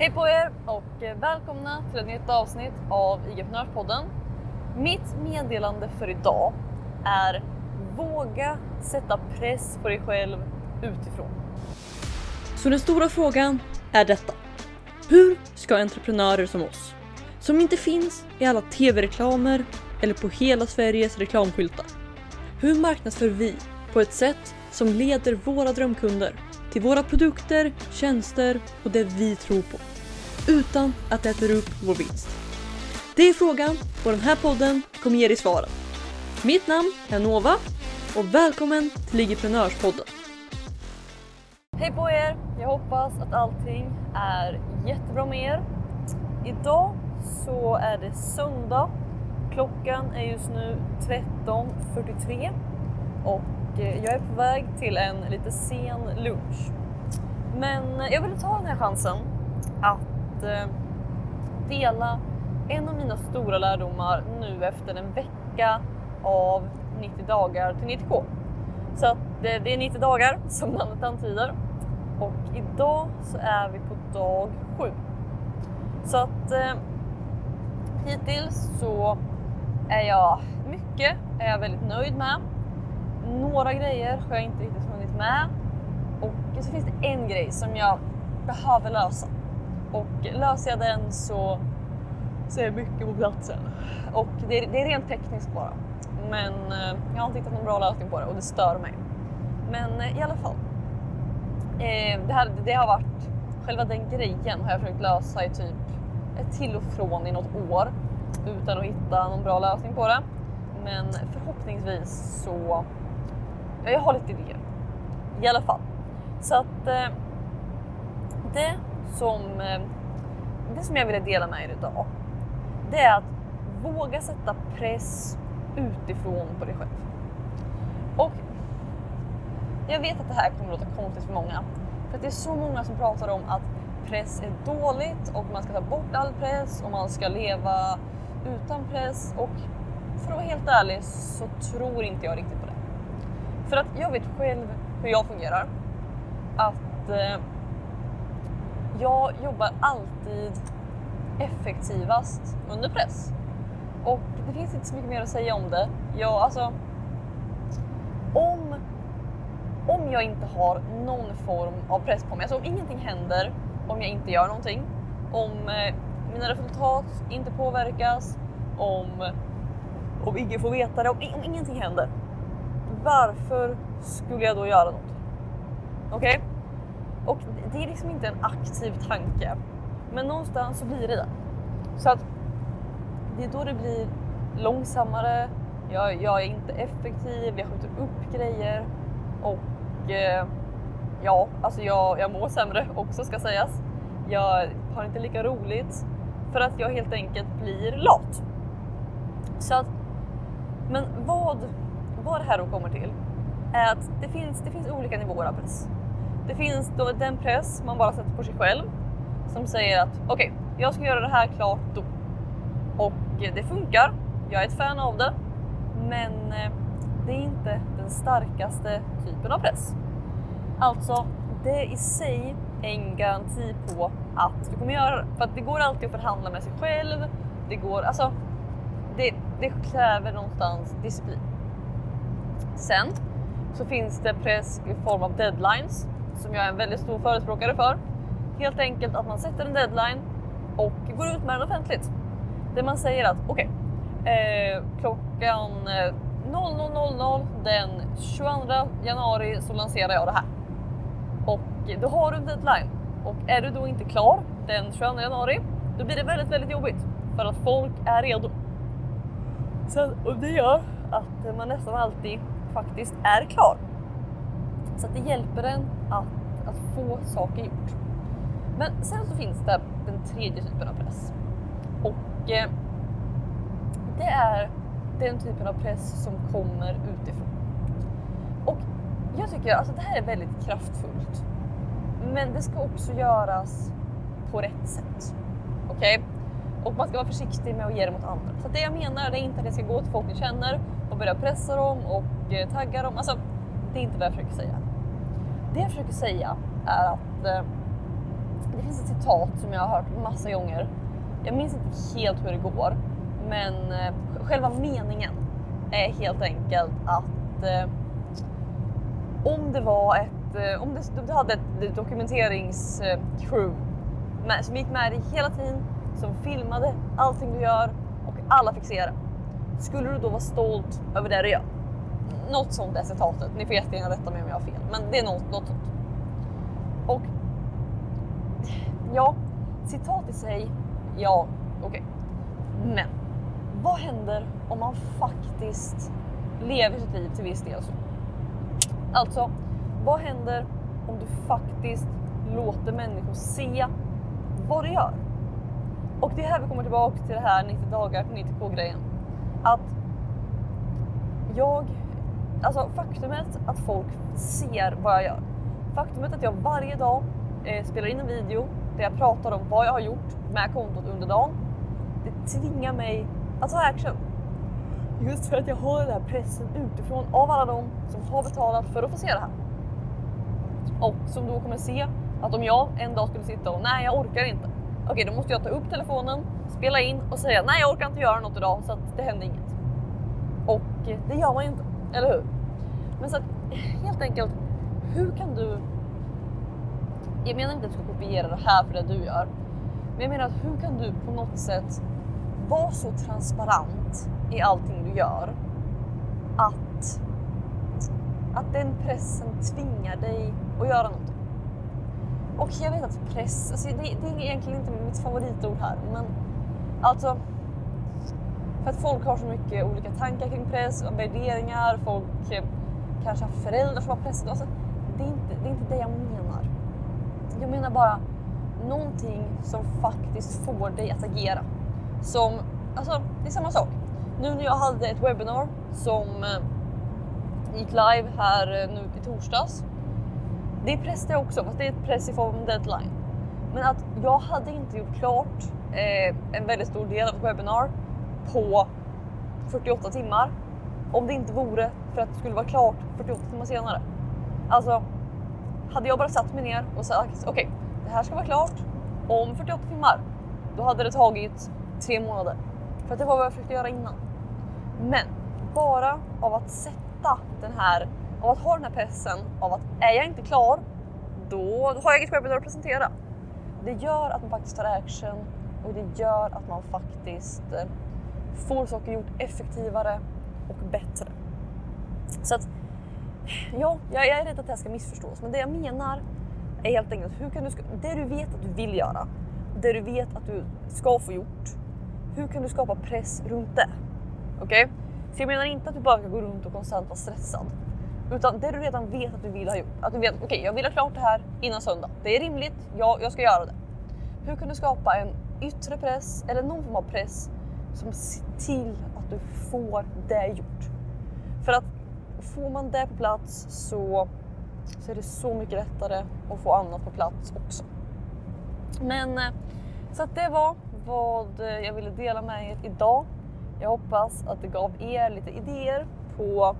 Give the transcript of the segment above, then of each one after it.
Hej på er och eh, välkomna till ett nytt avsnitt av IG-prenörspodden. Mitt meddelande för idag är våga sätta press på dig själv utifrån. Så den stora frågan är detta. Hur ska entreprenörer som oss, som inte finns i alla tv-reklamer eller på hela Sveriges reklamskyltar. Hur marknadsför vi på ett sätt som leder våra drömkunder till våra produkter, tjänster och det vi tror på. Utan att det äter upp vår vinst. Det är frågan och den här podden kommer ge dig svaren. Mitt namn är Nova och välkommen till Ligiprenörspodden. Hej på er! Jag hoppas att allting är jättebra med er. Idag så är det söndag. Klockan är just nu 13.43 och eh, jag är på väg till en lite sen lunch. Men eh, jag ville ta den här chansen att eh, dela en av mina stora lärdomar nu efter en vecka av 90 dagar till 90K. Så att det, det är 90 dagar som namnet antyder och idag så är vi på dag 7. Så att eh, hittills så är jag mycket är jag väldigt nöjd med. Några grejer har jag inte riktigt hunnit med och så finns det en grej som jag behöver lösa och löser jag den så, så är jag mycket på platsen. Och det är, det är rent tekniskt bara. Men eh, jag har inte hittat någon bra lösning på det och det stör mig. Men eh, i alla fall. Eh, det, här, det har varit, själva den grejen har jag försökt lösa i typ ett till och från i något år utan att hitta någon bra lösning på det. Men förhoppningsvis så, ja, jag har lite idéer. I alla fall. Så att eh, det som, eh, det som jag ville dela med er idag, det är att våga sätta press utifrån på dig själv. Och jag vet att det här kommer att låta konstigt för många, för att det är så många som pratar om att press är dåligt och man ska ta bort all press och man ska leva utan press och för att vara helt ärlig så tror inte jag riktigt på det. För att jag vet själv hur jag fungerar. Att eh, jag jobbar alltid effektivast under press. Och det finns inte så mycket mer att säga om det. Jag, alltså, om, om jag inte har någon form av press på mig, alltså om ingenting händer om jag inte gör någonting, om eh, mina resultat inte påverkas, om, om ingen får veta det, om, om ingenting händer. Varför skulle jag då göra något? Okej? Okay? Och det är liksom inte en aktiv tanke. Men någonstans så blir det det. Så att det är då det blir långsammare, jag, jag är inte effektiv, jag skjuter upp grejer och eh, ja, alltså jag, jag mår sämre också ska sägas. Jag har inte lika roligt för att jag helt enkelt blir lat. Så att, men vad, vad det här då kommer till är att det finns, det finns olika nivåer av press. Det finns då den press man bara sätter på sig själv som säger att okej, okay, jag ska göra det här klart då. Och eh, det funkar. Jag är ett fan av det, men eh, det är inte den starkaste typen av press. Alltså, det i sig är en garanti på att du kommer göra det. För att det går alltid att förhandla med sig själv. Det går, alltså, det, det kräver någonstans disciplin. Sen så finns det press i form av deadlines som jag är en väldigt stor förespråkare för. Helt enkelt att man sätter en deadline och går ut med den offentligt. Där man säger att okej, okay, eh, klockan eh, 00.00 den 22 januari så lanserar jag det här. Och då har du en deadline. Och är du då inte klar den 22 januari, då blir det väldigt, väldigt jobbigt för att folk är redo. Så, och det gör att man nästan alltid faktiskt är klar. Så att det hjälper en att, att få saker gjort. Men sen så finns det den tredje typen av press. Och eh, det är den typen av press som kommer utifrån. Och jag tycker alltså det här är väldigt kraftfullt. Men det ska också göras på rätt sätt. Okej? Okay? Och man ska vara försiktig med att ge det mot andra. Så det jag menar är inte att det ska gå till folk ni känner och börja pressa dem och eh, tagga dem. Alltså, det är inte vad jag försöker säga. Det jag försöker säga är att eh, det finns ett citat som jag har hört massa gånger. Jag minns inte helt hur det går, men eh, själva meningen är helt enkelt att eh, om det var ett, eh, om du hade ett dokumenteringscrew eh, med, som gick med dig hela tiden, som filmade allting du gör och alla fick se det. Skulle du då vara stolt över det du gör? Något sånt är citatet. Ni får jättegärna rätta mig om jag har fel, men det är något, något sånt. Och ja, citat i sig, ja, okej. Okay. Men vad händer om man faktiskt lever sitt liv till viss del så? Alltså, vad händer om du faktiskt låter människor se vad du gör? Och det är här vi kommer tillbaka till det här 90 dagar 90k grejen. Att jag, alltså faktumet att folk ser vad jag gör. Faktumet att jag varje dag eh, spelar in en video där jag pratar om vad jag har gjort med kontot under dagen. Det tvingar mig att ta action. Just för att jag har den här pressen utifrån av alla de som har betalat för att få se det här. Och som då kommer se att om jag en dag skulle sitta och nej, jag orkar inte. Okej, då måste jag ta upp telefonen, spela in och säga nej, jag orkar inte göra något idag så att det händer inget. Och eh, det gör man ju inte, eller hur? Men så att helt enkelt, hur kan du jag menar inte att du ska kopiera det här för det du gör. Men jag menar att hur kan du på något sätt vara så transparent i allting du gör att, att den pressen tvingar dig att göra någonting. Och jag vet att press, alltså det, det är egentligen inte mitt favoritord här, men alltså för att folk har så mycket olika tankar kring press och värderingar. Folk eh, kanske har föräldrar som har pressat. Alltså, det, är inte, det är inte det jag menar. Jag menar bara någonting som faktiskt får dig att agera. Som, alltså det är samma sak. Nu när jag hade ett webbinar som eh, gick live här eh, nu i torsdags. Det är press det också, fast det är ett press i form av deadline. Men att jag hade inte gjort klart eh, en väldigt stor del av ett webbinar på 48 timmar om det inte vore för att det skulle vara klart 48 timmar senare. Alltså, hade jag bara satt mig ner och sagt okej, okay, det här ska vara klart om 48 timmar. Då hade det tagit tre månader. För att det var vad jag försökte göra innan. Men bara av att sätta den här, av att ha den här pressen av att är jag inte klar, då har jag inget webinar att presentera. Det gör att man faktiskt tar action och det gör att man faktiskt eh, får saker gjort effektivare och bättre. Så att ja, jag är rädd att det här ska missförstås, men det jag menar är helt enkelt hur kan du, det du vet att du vill göra, det du vet att du ska få gjort, hur kan du skapa press runt det? Okej? Okay? Så jag menar inte att du bara ska gå runt och konstant vara stressad, utan det du redan vet att du vill ha gjort, att du vet okej, okay, jag vill ha klart det här innan söndag. Det är rimligt, ja, jag ska göra det. Hur kan du skapa en yttre press eller någon form av press som ser till att du får det gjort? För att får man det på plats så, så är det så mycket lättare att få annat på plats också. Men eh, så att det var vad jag ville dela med er idag. Jag hoppas att det gav er lite idéer på,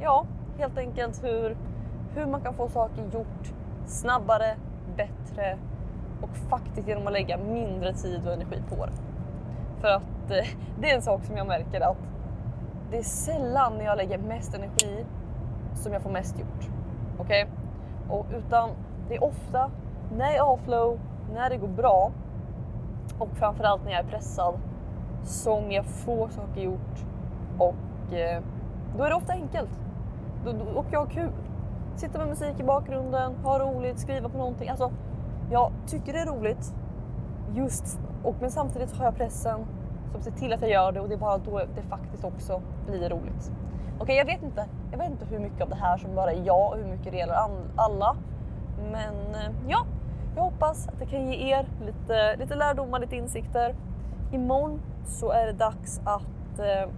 ja, helt enkelt hur, hur man kan få saker gjort snabbare, bättre och faktiskt genom att lägga mindre tid och energi på det. För att eh, det är en sak som jag märker att det är sällan när jag lägger mest energi som jag får mest gjort. Okej? Okay? utan det är ofta när jag har flow, när det går bra och framförallt när jag är pressad som jag får saker gjort och eh, då är det ofta enkelt. Då, då, och jag har kul. Sitta med musik i bakgrunden, ha roligt, skriva på någonting. Alltså, jag tycker det är roligt just och men samtidigt har jag pressen som ser till att jag gör det och det är bara då det faktiskt också blir roligt. Okej, okay, jag vet inte. Jag vet inte hur mycket av det här som bara är jag och hur mycket det gäller alla. Men eh, ja, jag hoppas att det kan ge er lite, lite lärdomar, lite insikter. Imorgon så är det dags att eh,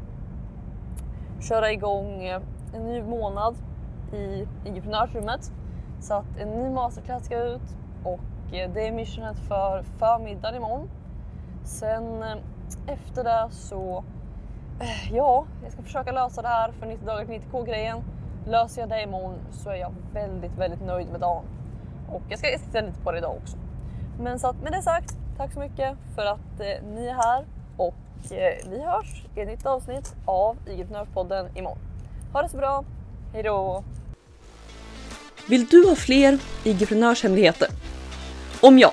köra igång eh, en ny månad i entreprenörsrummet. Så att en ny masterclass ska ut och eh, det är missionet för förmiddagen imorgon. Sen eh, efter det så, eh, ja, jag ska försöka lösa det här för 90 dagar 90k grejen. Löser jag det imorgon så är jag väldigt, väldigt nöjd med dagen. Och jag ska titta lite på det idag också. Men så att med det sagt, tack så mycket för att eh, ni är här och eh, vi hörs i ett nytt avsnitt av IG-podden imorgon. Ha det så bra, hejdå! Vill du ha fler IG-hemligheter? Om ja,